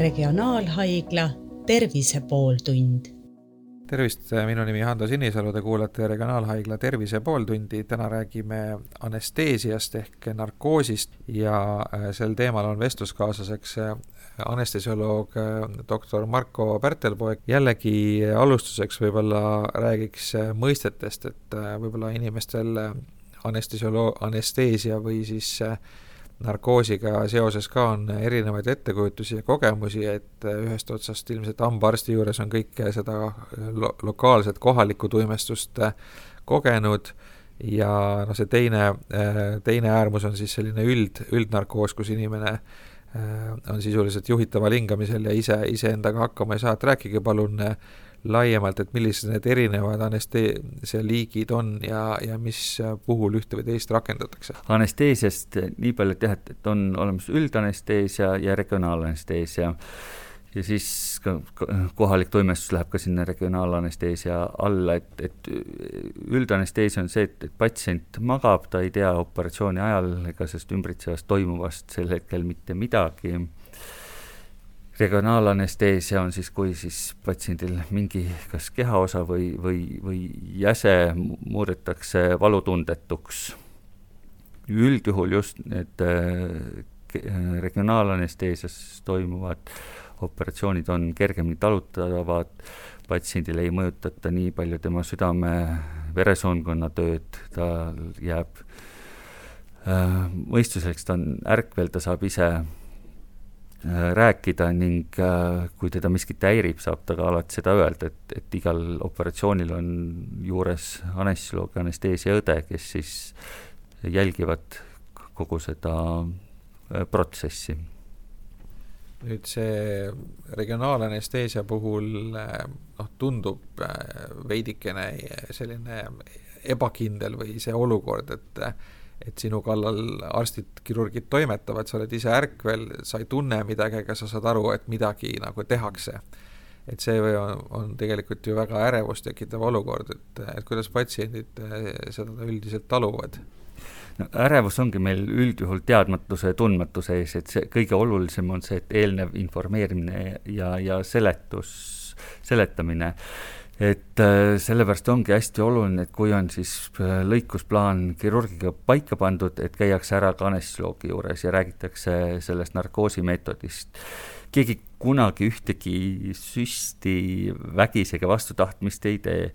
Regionaalhaigla Tervise pooltund. tervist, minu nimi Hando Sinisalu, te kuulate Regionaalhaigla Tervise pooltundi, täna räägime anesteesiast ehk narkoosist ja äh, sel teemal on vestluskaaslaseks äh, anestesioloog äh, doktor Marko Pärtelpoeg. jällegi alustuseks võib-olla räägiks mõistetest, et võib-olla inimestel anestesiolo-, anesteesia või siis narkoosiga seoses ka on erinevaid ettekujutusi ja kogemusi, et ühest otsast ilmselt hambaarsti juures on kõike seda lo lokaalset kohalikku tuimestust kogenud ja noh, see teine, teine äärmus on siis selline üld, üldnarkoos, kus inimene on sisuliselt juhitaval hingamisel ja ise, iseendaga hakkama ei saa, et rääkige palun laiemalt, et millised need erinevad anesteesia liigid on ja, ja mis puhul ühte või teist rakendatakse? anesteesiast nii palju, et jah, et, et on olemas üldanesteesia ja regionaalanesteesia ja siis ka kohalik toimestus läheb ka sinna regionaalanesteesia alla, et, et üldanesteesia on see, et, et patsient magab, ta ei tea operatsiooni ajal ega sellest ümbritsevast toimuvast sel hetkel mitte midagi regionaalanesteesia on siis, kui siis patsiendil mingi kas kehaosa või, või, või jäse muudetakse valutundetuks. üldjuhul just need äh, regionaalanesteesias toimuvad operatsioonid on kergemini talutavad, patsiendile ei mõjutata nii palju tema südame-veresoonkonna tööd, tal jääb äh, mõistuseks, ta on ärkvel, ta saab ise rääkida ning äh, kui teda miskit häirib, saab ta ka alati seda öelda, et, et igal operatsioonil on juures anestesioloog anesteesiaõde, kes siis jälgivad kogu seda äh, protsessi. nüüd see regionaalanesteesia puhul noh, tundub veidikene selline ebakindel või see olukord, et et sinu kallal arstid, kirurgid toimetavad, sa oled ise ärkvel, sa ei tunne midagi, aga sa saad aru, et midagi nagu tehakse. et see on, on tegelikult ju väga ärevust tekitav olukord, et, et kuidas patsiendid eh, seda üldiselt taluvad? no ärevus ongi meil üldjuhul teadmatuse ja tundmatuse ees, et see kõige olulisem on see, et eelnev informeerimine ja, ja seletus, seletamine et äh, sellepärast ongi hästi oluline, et kui on siis äh, lõikusplaan kirurgiga paika pandud, et käiakse ära ka anestesioloogi juures ja räägitakse sellest narkoosimeetodist. keegi kunagi ühtegi süsti vägisega vastu tahtmist ei tee,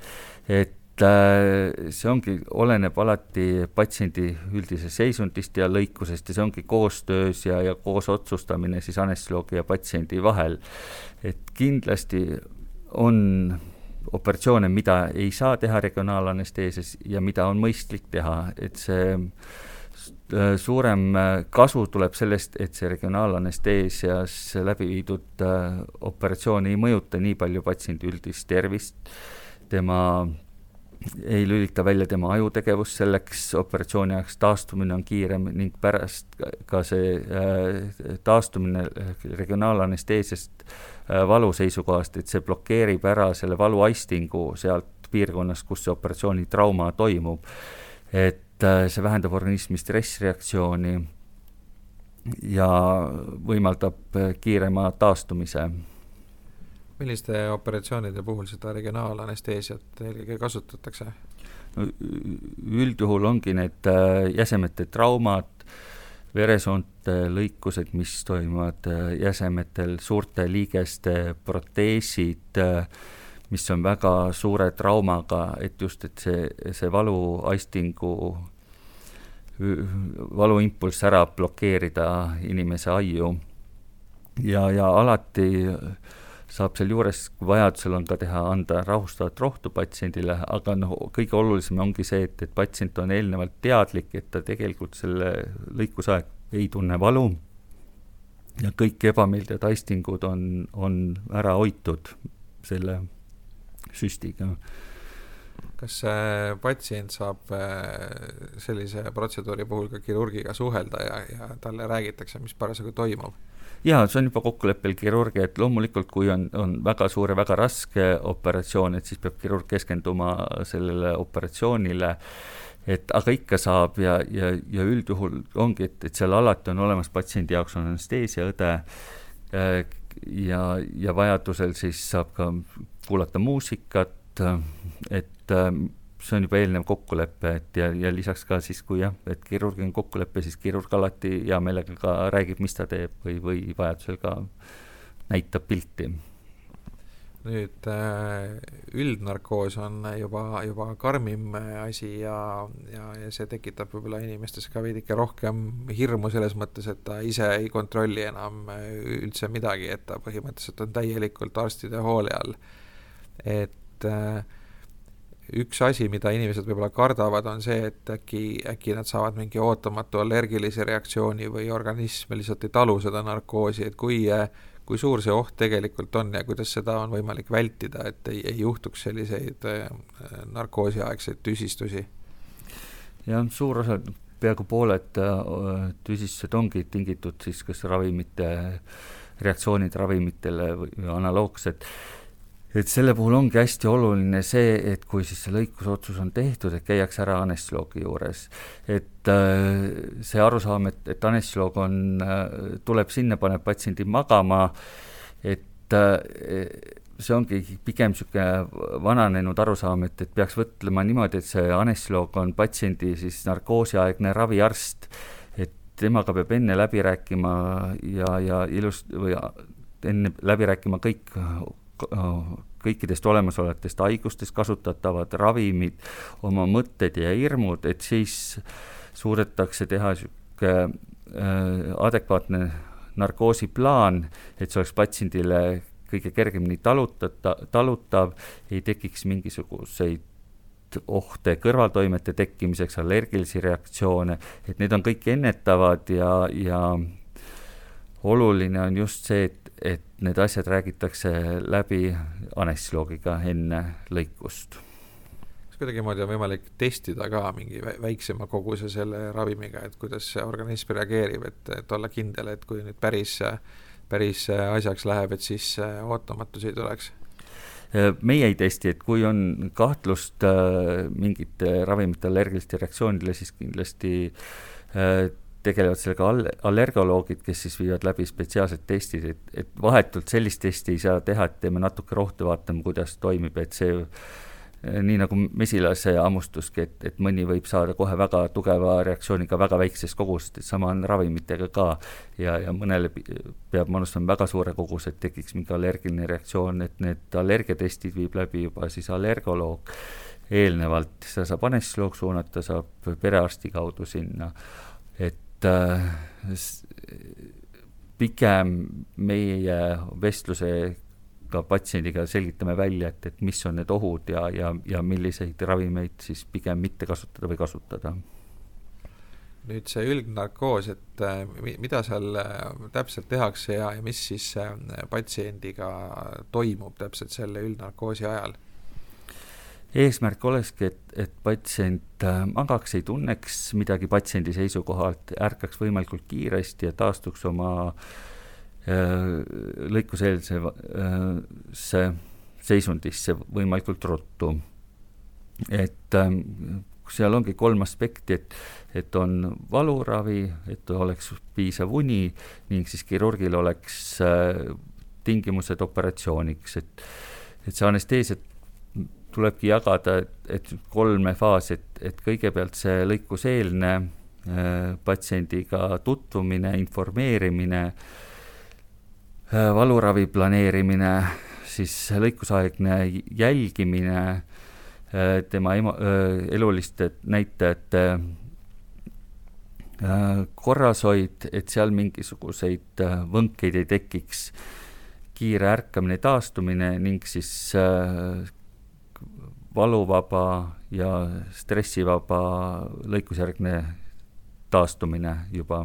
et äh, see ongi, oleneb alati patsiendi üldisest seisundist ja lõikusest ja see ongi koostöös ja, ja koos otsustamine siis anestesioloogi ja patsiendi vahel. et kindlasti on operatsioone, mida ei saa teha regionaalanesteesias ja mida on mõistlik teha, et see äh, suurem äh, kasu tuleb sellest, et see regionaalanesteesias läbi viidud äh, operatsioon ei mõjuta nii palju patsiendi üldist tervist, tema ei lülita välja tema ajutegevust, selleks operatsiooni ajaks taastumine on kiirem ning pärast ka see taastumine regionaalanesteesiast Äh, valu seisukohast, et see blokeerib ära selle valuaistingu sealt piirkonnast, kus see operatsioonitrauma toimub. et äh, see vähendab organismi stressreaktsiooni ja võimaldab äh, kiirema taastumise milliste operatsioonide puhul seda regionaalanesteesiat eelkõige kasutatakse? no üldjuhul ongi need jäsemete traumad, veresoonte lõikused, mis toimuvad äh, jäsemetel, suurte liigeste proteesid, äh, mis on väga suure traumaga, et just, et see, see valuaistingu, valuimpulss ära blokeerida inimese aiu. ja, ja alati saab sealjuures, kui vajadusel on ka teha, anda rahustavat rohtu patsiendile, aga noh, kõige olulisem ongi see, et, et patsient on eelnevalt teadlik, et ta tegelikult selle lõikuse aeg ei tunne valu ja kõik ebameeldivad aistingud on, on ära hoitud selle süstiga. kas patsient saab äh, sellise protseduuri puhul ka kirurgiga suhelda ja, ja talle räägitakse, mis parasjagu toimub? Jaa, see on juba kokkuleppel kirurgi, et loomulikult, kui on, on väga suur ja väga raske operatsioon, et siis peab kirurg keskenduma sellele operatsioonile, et aga ikka saab ja, ja, ja üldjuhul ongi, et, et seal alati on olemas patsiendi jaoks on anesteesiaõde, äh, ja, ja vajadusel siis saab ka kuulata muusikat, et see on juba eelnev kokkulepe, et ja, ja lisaks ka siis, kui jah, et kirurgi on kokkulepe, siis kirurg alati hea meelega ka räägib, mis ta teeb või, või vajadusel ka näitab pilti nüüd äh, üldnarkoos on juba, juba karmim asi ja, ja, ja see tekitab võib-olla inimestes ka veidike rohkem hirmu selles mõttes, et ta ise ei kontrolli enam üldse midagi, et ta põhimõtteliselt on täielikult arstide hoole all. et äh, üks asi, mida inimesed võib-olla kardavad, on see, et äkki, äkki nad saavad mingi ootamatu allergilise reaktsiooni või organism lihtsalt ei talu seda narkoosi, et kui kui suur see oht tegelikult on ja kuidas seda on võimalik vältida, et ei, ei juhtuks selliseid äh, narkoosiaegseid tüsistusi? jah, suur osa, peaaegu pooled äh, tüsistused ongi tingitud siis kas ravimite, reaktsioonid ravimitele või analoogsed et selle puhul ongi hästi oluline see, et kui siis see lõikusotsus on tehtud, et käiakse ära anestesioloogi juures. et äh, see arusaam, et, et anestesioloog on äh,, tuleb sinna, paneb patsiendi magama, et äh, see ongi pigem niisugune vananenud arusaam, et, et peaks mõtlema niimoodi, et see anestesioloog on patsiendi siis narkoosiaegne raviarst, et temaga peab enne läbi rääkima ja, ja ilus- või enne läbi rääkima kõik kõikidest olemasolevatest haigustest kasutatavad ravimid, oma mõtted ja hirmud, et siis suudetakse teha niisugune äh, adekvaatne narkoosiplaan, et see oleks patsiendile kõige kergemini talutata, talutav, ei tekiks mingisuguseid ohte kõrvaltoimete tekkimiseks, allergilisi reaktsioone, et need on kõik ennetavad ja, ja oluline on just see, et, et need asjad räägitakse läbi anestesioloogiga enne lõikust. kas kuidagimoodi on võimalik testida ka mingi väiksema koguse selle ravimiga, et kuidas see organism reageerib, et, et olla kindel, et kui nüüd päris, päris asjaks läheb, et siis ootamatusi ei tuleks? meie ei testi, et kui on kahtlust äh, mingite ravimite allergiliste reaktsioonidele, siis kindlasti äh, tegelevad sellega all-, allergoloogid, kes siis viivad läbi spetsiaalsed testid, et, et vahetult sellist testi ei saa teha, et teeme natuke rohtu, vaatame, kuidas toimib, et see nii nagu mesilase hammustuski, et, et mõni võib saada kohe väga tugeva reaktsiooniga väga väikses koguses, et sama on ravimitega ka. ja, ja mõnele peab manustama väga suure koguse, et tekiks mingi allergiline reaktsioon, et need allergiatestid viib läbi juba siis allergoloog eelnevalt, seda saab anestesioloog suunata, saab perearsti kaudu sinna, et et äh, pigem meie vestlusega patsiendiga selgitame välja, et, et mis on need ohud ja, ja, ja milliseid ravimeid siis pigem mitte kasutada või kasutada nüüd see üldnarkoos, et äh, mida seal äh, täpselt tehakse ja, ja mis siis patsiendiga toimub täpselt selle üldnarkoosi ajal? Eesmärk olekski, et, et patsient äh, magaks, ei tunneks midagi patsiendi seisukohalt, ärkaks võimalikult kiiresti ja taastuks oma äh, lõikuseelse äh, seisundisse võimalikult ruttu. et seal ongi kolm aspekti, et, et on valuravi, et oleks piisav uni ning siis kirurgil oleks tingimused operatsiooniks, et, et see anesteesia tulebki jagada, et, et kolme faasi, et, et kõigepealt see lõikuseelne äh, patsiendiga tutvumine, informeerimine äh,, valuravi planeerimine, siis lõikusaegne jälgimine äh,, tema emo, äh, eluliste näitajate äh, korrashoid, et seal mingisuguseid äh, võnkeid ei tekiks, kiire ärkamine, taastumine ning siis valuvaba ja stressivaba lõikusjärgne taastumine juba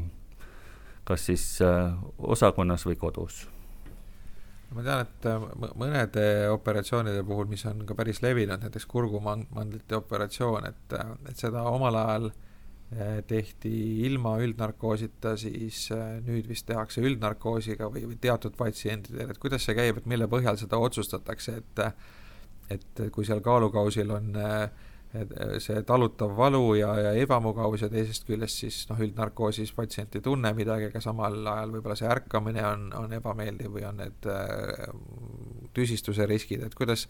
kas siis äh, osakonnas või kodus? Ma tean, et äh, mõnede operatsioonide puhul, mis on ka päris levinud, näiteks kurgumandlite operatsioon, et, äh, et seda omal ajal tehti ilma üldnarkoosita, siis nüüd vist tehakse üldnarkoosiga või, või teatud patsientidel, et kuidas see käib, et mille põhjal seda otsustatakse, et et kui seal kaalukausil on äh, et see talutav valu ja, ja ebamugavus ja teisest küljest siis noh, üldnarkoosis patsient ei tunne midagi, aga samal ajal võib-olla see ärkamine on, on ebameeldiv või on need äh, tüsistuse riskid, et kuidas,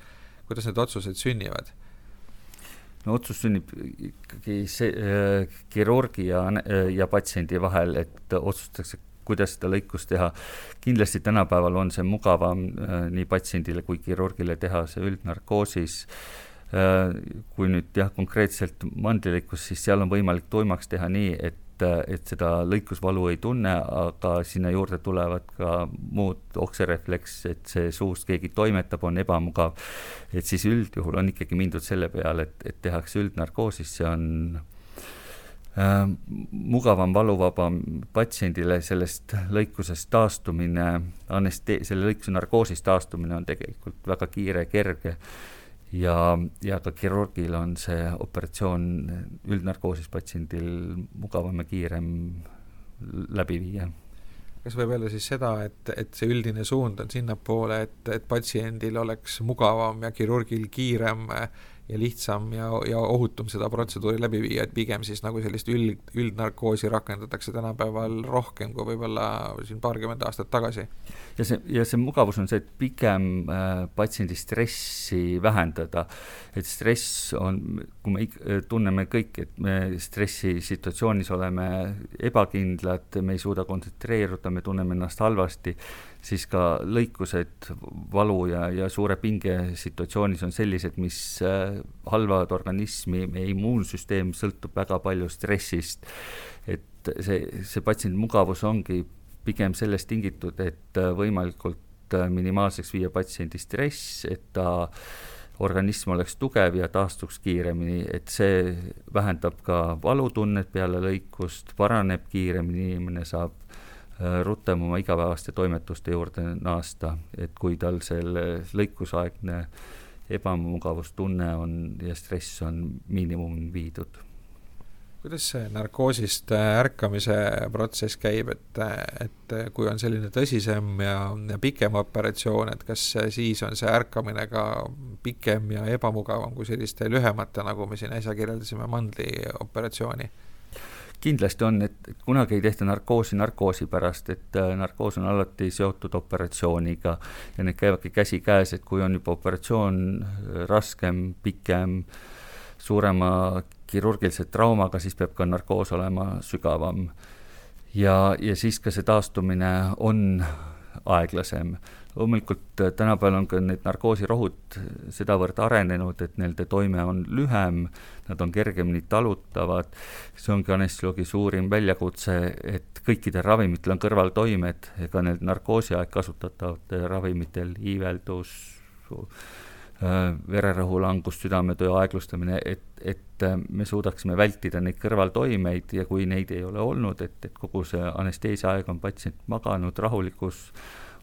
kuidas need otsused sünnivad? no otsus sünnib ikkagi see äh, kirurgi ja, ja patsiendi vahel, et otsustatakse, kuidas seda lõikust teha. kindlasti tänapäeval on see mugavam äh, nii patsiendile kui kirurgile teha see üldnarkoosis äh, Äh, kui nüüd jah, konkreetselt mandlilõikus, siis seal on võimalik tuimaks teha nii, et et seda lõikusvalu ei tunne, aga sinna juurde tulevad ka muud okserefleks, et see suust keegi toimetab, on ebamugav. et siis üldjuhul on ikkagi mindud selle peale, et, et tehakse üldnarkoosis, see on äh, mugavam, valuvabam patsiendile sellest lõikusest taastumine, aneste-, selle lõikuse narkoosist taastumine on tegelikult väga kiire, kerge ja, ja ka kirurgil on see operatsioon üldnarkoosis patsiendil mugavam ja kiirem läbi viia. kas võib öelda siis seda, et, et see üldine suund on sinnapoole, et, et patsiendil oleks mugavam ja kirurgil kiirem ja lihtsam ja, ja ohutum seda protseduuri läbi viia, et pigem siis nagu sellist üld, üldnarkoosi rakendatakse tänapäeval rohkem kui võib-olla siin paarkümmend aastat tagasi. ja see, ja see mugavus on see, et pigem äh, patsiendi stressi vähendada. et stress on, kui me tunneme kõik, et me stressisituatsioonis oleme ebakindlad, me ei suuda kontsentreeruda, me tunneme ennast halvasti siis ka lõikused valu ja, ja suure pinge situatsioonis on sellised, mis äh, halvavad organismi, meie immuunsüsteem sõltub väga palju stressist. et see, see patsiendi mugavus ongi pigem sellest tingitud, et äh, võimalikult äh, minimaalseks viia patsiendi stress, et ta organism oleks tugev ja taastuks kiiremini, et see vähendab ka valutunnet peale lõikust, paraneb kiiremini, inimene saab rutem oma igapäevaste toimetuste juurde naasta, et kui tal selle lõikusaegne ebamugavustunne on ja stress on miinimumini viidud. kuidas see narkoosist äh, ärkamise protsess käib, et, et kui on selline tõsisem ja, ja pikem operatsioon, et kas siis on see ärkamine ka pikem ja ebamugavam kui selliste lühemate, nagu me siin äsja kirjeldasime, mandlioperatsiooni? Kindlasti on, et, kunagi ei tehta narkoosi narkoosi pärast, et äh, narkoos on alati seotud operatsiooniga ja need käivadki käsikäes, et kui on juba operatsioon äh, raskem, pikem, suurema kirurgilise traumaga, siis peab ka narkoos olema sügavam. ja, ja siis ka see taastumine on aeglasem loomulikult äh, tänapäeval on ka need narkoosirohud sedavõrd arenenud, et nende toime on lühem, nad on kergemini talutavad, see ongi anestesioloogi suurim väljakutse, et kõikidel ravimitel on kõrvaltoimed, ega need narkoosi aeg kasutatavatel ravimitel, iiveldus, äh, vererõhu langus, südametöö aeglustamine, et, et äh, me suudaksime vältida neid kõrvaltoimeid. Ja kui neid ei ole olnud, et, et kogu see anesteesia aeg on patsient maganud rahulikus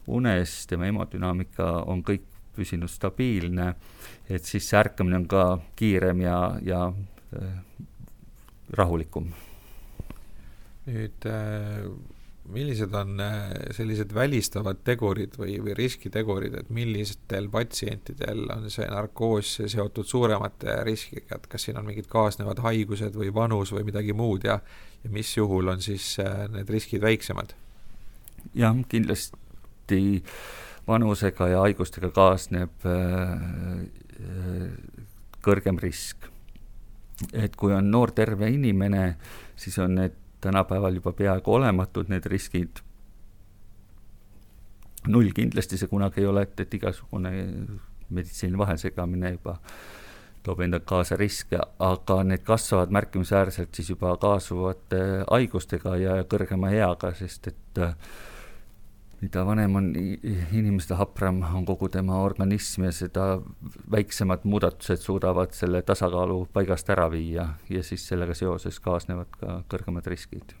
unes, tema hemodünaamika on kõik püsinud stabiilne, et siis see ärkamine on ka kiirem ja, ja äh, rahulikum. nüüd äh, millised on äh, sellised välistavad tegurid või, või riskitegurid, et millistel patsientidel on see narkoos seotud suuremate riskiga, et kas siin on mingid kaasnevad haigused või vanus või midagi muud ja ja mis juhul on siis need riskid väiksemad? jah, kindlasti tihti vanusega ja haigustega kaasneb äh, äh, kõrgem risk. et kui on noor terve inimene, siis on need tänapäeval juba peaaegu olematud, need riskid. null kindlasti see kunagi ei ole, et, et igasugune meditsiini vahesegamine juba toob endaga kaasa riske, aga need kasvavad märkimisväärselt siis juba kaasuvate haigustega ja kõrgema eaga, sest et äh, mida vanem on inimene, seda hapram on kogu tema organism ja seda väiksemad muudatused suudavad selle tasakaalu paigast ära viia ja siis sellega seoses kaasnevad ka kõrgemad riskid.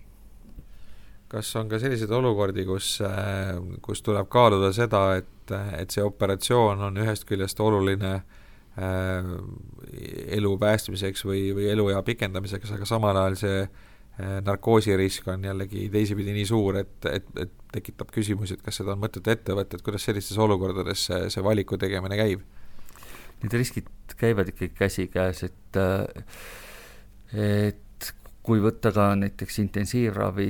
kas on ka selliseid olukordi, kus, kus tuleb kaaluda seda, et, et see operatsioon on ühest küljest oluline äh, elu päästmiseks või, või eluea pikendamiseks, aga samal ajal see Äh, narkoosirisk on jällegi teisipidi nii suur, et, et, et tekitab küsimusi, et kas seda on mõtet ette võtta, et kuidas sellistes olukordades see, see valiku tegemine käib? need riskid käivad ikkagi käsikäes, et et kui võtta ka näiteks intensiivravi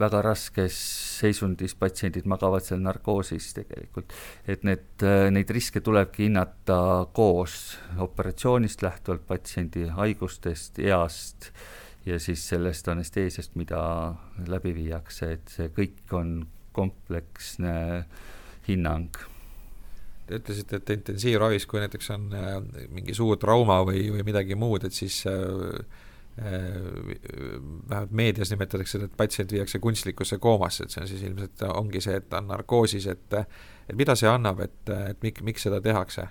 väga raskes seisundis patsiendid magavad seal narkoosis tegelikult, et need, neid riske tulebki hinnata koos operatsioonist lähtuvalt, patsiendi haigustest, east ja siis sellest anesteesiast, mida läbi viiakse, et see kõik on kompleksne hinnang Te ütlesite, et intensiivravis, kui näiteks on äh, mingi suur trauma või, või midagi muud, et siis äh, Äh, vähemalt meedias nimetatakse seda, et patsient viiakse kunstlikkusse koomasse, et see on siis ilmselt ongi see, et ta on narkoosis, et et mida see annab, et, et mik-, miks seda tehakse?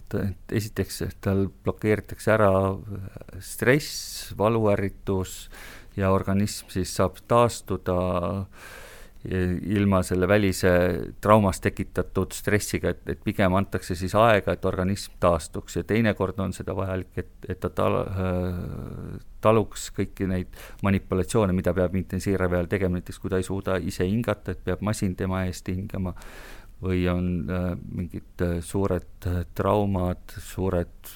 Et et esiteks tal blokeeritakse ära stress, valuärritus ja organism siis saab taastuda ilma selle välise traumast tekitatud stressiga, et, et pigem antakse siis aega, et organism taastuks. Ja teinekord on seda vajalik, et, et ta tal-, taluks kõiki neid manipulatsioone, mida peab intensiivravi ajal tegema, näiteks kui ta ei suuda ise hingata, et peab masin tema eest hingama, või on äh, mingid äh, suured äh, traumad, suured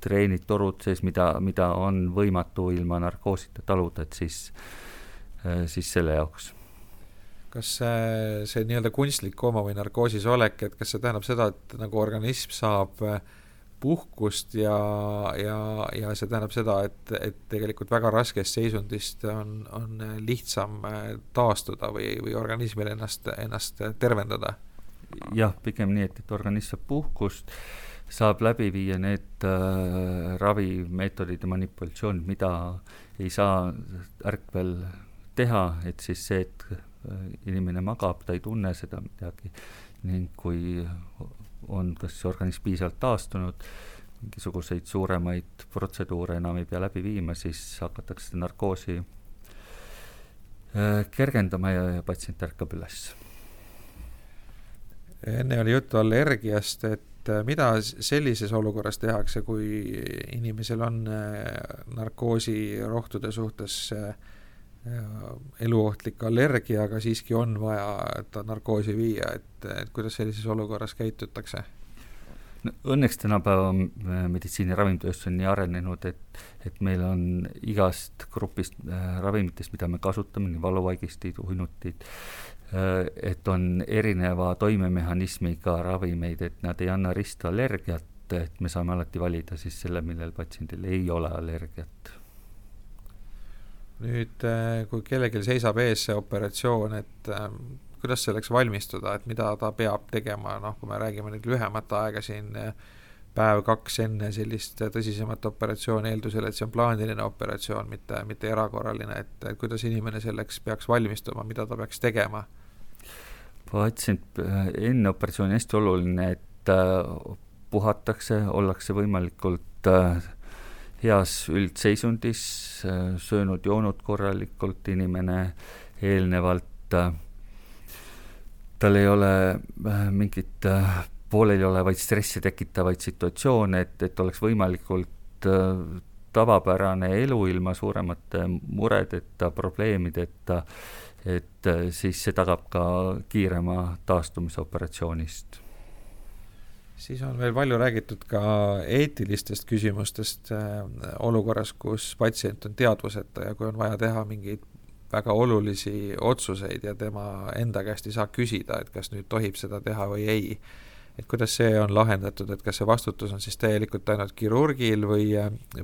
treenid, torud sees, mida, mida on võimatu ilma narkoosita taluda, et siis siis selle jaoks. kas see, see nii-öelda kunstlik kooma või narkoosis olek, et kas see tähendab seda, et nagu organism saab äh, puhkust ja, ja, ja see tähendab seda, et, et tegelikult väga raskest seisundist on, on lihtsam äh, taastuda või, või organismil ennast, ennast tervendada? jah, pigem nii, et, et organism saab puhkust, saab läbi viia need äh, ravimeetodid ja manipulatsioonid, mida ei saa ärkvel teha, et siis see, et äh, inimene magab, ta ei tunne seda midagi ning kui on kas organism piisavalt taastunud, mingisuguseid suuremaid protseduure enam ei pea läbi viima, siis hakatakse narkoosi äh, kergendama ja, ja patsient ärkab üles. enne oli juttu allergiast, et äh, mida sellises olukorras tehakse, kui inimesel on narkoosirohtude suhtes äh, eluohtlik allergia, aga siiski on vaja ta narkoosi viia, et, et kuidas sellises olukorras käitutakse? no õnneks tänapäeva meditsiini ravimitööstus on nii arenenud, et, et meil on igast grupist äh, ravimitest, mida me kasutame, nii valuvaigistid, uinutid äh,, et on erineva toimemehhanismiga ravimeid, et nad ei anna ristallergiat, et me saame alati valida siis selle, millel patsiendil ei ole allergiat nüüd, äh, kui kellelgi seisab ees see operatsioon, et äh, kuidas selleks valmistuda, et mida ta peab tegema, noh, kui me räägime nüüd lühemat aega siin äh, päev-kaks enne sellist tõsisemat operatsiooni, eeldusel, et see on plaaniline operatsioon, mitte, mitte erakorraline, et kuidas inimene selleks peaks valmistuma, mida ta peaks tegema? patsient, enne operatsiooni hästi oluline, et puhatakse, ollakse võimalikult äh, heas üldseisundis, söönud-joonud korralikult inimene eelnevalt, tal ei ole äh, mingit äh, pooleliolevaid stressi tekitavaid situatsioone, et, et oleks võimalikult äh, tavapärane elu ilma suuremate muredeta, probleemideta, et siis see tagab ka kiirema taastumise operatsioonist siis on veel palju räägitud ka eetilistest küsimustest äh, olukorras, kus patsient on teadvuseta ja kui on vaja teha mingeid väga olulisi otsuseid ja tema enda käest ei saa küsida, et kas nüüd tohib seda teha või ei. et kuidas see on lahendatud, et kas see vastutus on siis täielikult ainult kirurgil või,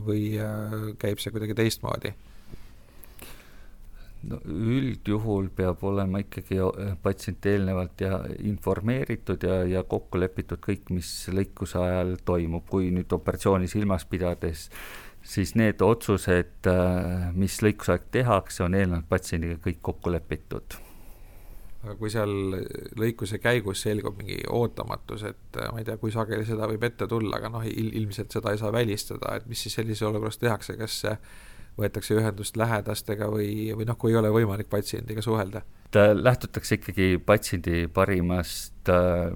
või äh, käib see kuidagi teistmoodi? No üldjuhul peab olema ikkagi äh, patsient eelnevalt ja informeeritud ja, ja kokku lepitud kõik, mis lõikuse ajal toimub, kui nüüd operatsiooni silmas pidades, siis need otsused, äh, mis lõikuse aeg tehakse, on eelnevalt patsiendiga kõik kokku lepitud. Aga kui seal lõikuse käigus selgub mingi ootamatus, et äh, ma ei tea, kui sageli seda võib ette tulla, aga noh, ilmselt seda ei saa välistada, et mis siis sellises olukorras tehakse, kas võetakse ühendust lähedastega või, või noh, kui ei ole võimalik patsiendiga suhelda? lähtutakse ikkagi patsiendi parimast äh,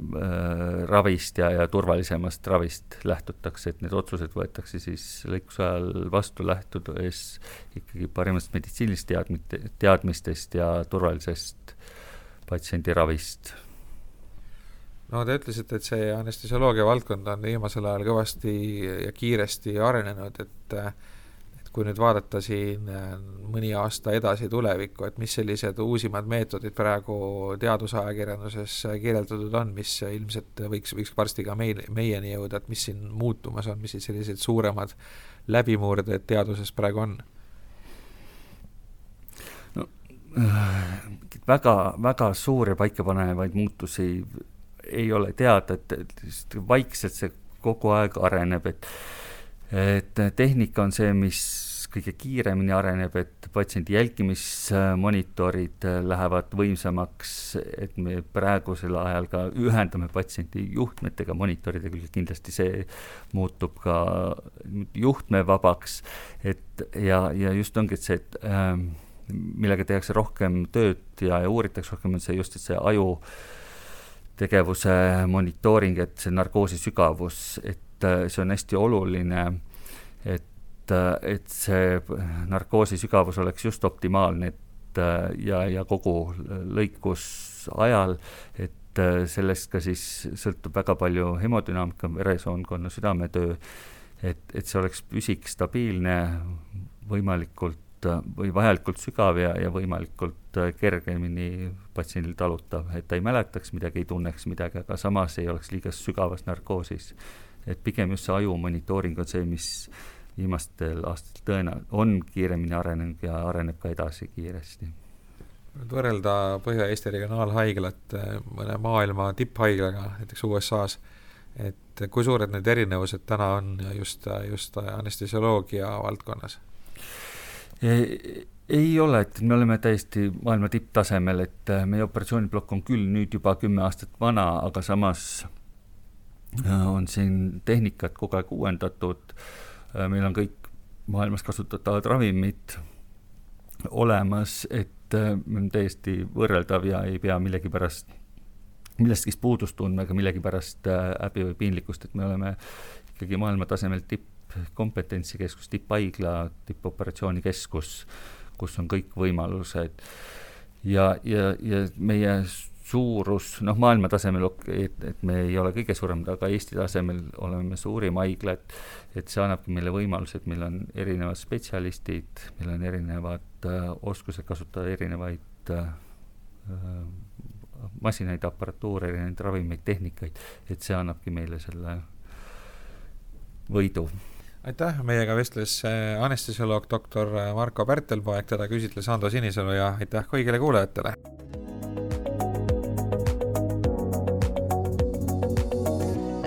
ravist ja, ja turvalisemast ravist lähtutakse, et need otsused võetakse siis lõikuse ajal vastu, lähtudes ikkagi parimast meditsiinilist teadmite, teadmistest ja turvalisest patsiendi ravist no te ütlesite, et see anestesioloogia valdkond on viimasel ajal kõvasti ja kiiresti arenenud, et et kui nüüd vaadata siin äh, mõni aasta edasi tulevikku, et mis sellised uusimad meetodid praegu teadusajakirjanduses kirjeldatud on, mis ilmselt võiks, võiks varsti ka meil, meieni jõuda, et mis siin muutumas on, mis siis sellised suuremad läbimurded teaduses praegu on? no äh, väga, väga suuri paikapanevaid muutusi ei ole teada, et, et vaikselt see kogu aeg areneb, et et tehnika on see, mis kõige kiiremini areneb, et patsiendi jälgimismonitorid lähevad võimsamaks, et me praegusel ajal ka ühendame patsiendi juhtmetega. Monitoridega, kindlasti see muutub ka juhtmevabaks, et ja, ja just ongi, et see, et ähm, millega tehakse rohkem tööd ja, ja uuritakse rohkem, on see just, et see aju tegevuse monitooring, et see narkoosi sügavus, et äh, see on hästi oluline, et, äh, et see narkoosi sügavus oleks just optimaalne, et äh, ja, ja kogu lõikusajal, et sellest ka siis sõltub väga palju hemodünaamika, veresoonkonna, südametöö, et, et see oleks, püsiks stabiilne, võimalikult või vajalikult sügav ja, ja võimalikult kergemini patsiendil talutav, et ta ei mäletaks midagi, ei tunneks midagi, aga samas ei oleks liiga sügavas narkoosis. Et pigem just see aju monitooring on see, mis viimastel aastatel tõena-, on kiiremini arenenud ja areneb ka edasi kiiresti. võrrelda Põhja-Eesti Regionaalhaiglat eh, mõne maailma tipphaiglaga, näiteks USA-s, et kui suured need erinevused täna on just, just anestesioloogia valdkonnas? ei ole, et me oleme täiesti maailma tipptasemel, et äh, meie operatsiooniplokk on küll nüüd juba kümme aastat vana, aga samas on siin tehnikat kogu aeg uuendatud, äh, meil on kõik maailmas kasutatavad ravimid olemas, et on täiesti võrreldav ja ei pea millegipärast millestki puudust tundma ega millegipärast häbi või piinlikkust, et me oleme ikkagi maailma tasemel tippkompetentsikeskus, tipphaigla, tipoperatsioonikeskus kus on kõik võimalused. Ja, ja, ja meie suurus, noh, maailma tasemel okei et, et me ei ole kõige suuremad, aga Eesti tasemel oleme suurim haigla, et et see annabki meile võimaluse, et meil on erinevad spetsialistid, meil on erinevad äh, oskused kasutada erinevaid äh, masinaid, aparatuure, erinevaid ravimeid, tehnikaid, et see annabki meile selle võidu. Aitäh, meiega vestles äh, anestesioloog doktor äh, Marko Pärtelpoeg, teda küsitles Ando Sinisalu ja aitäh kõigile kuulajatele.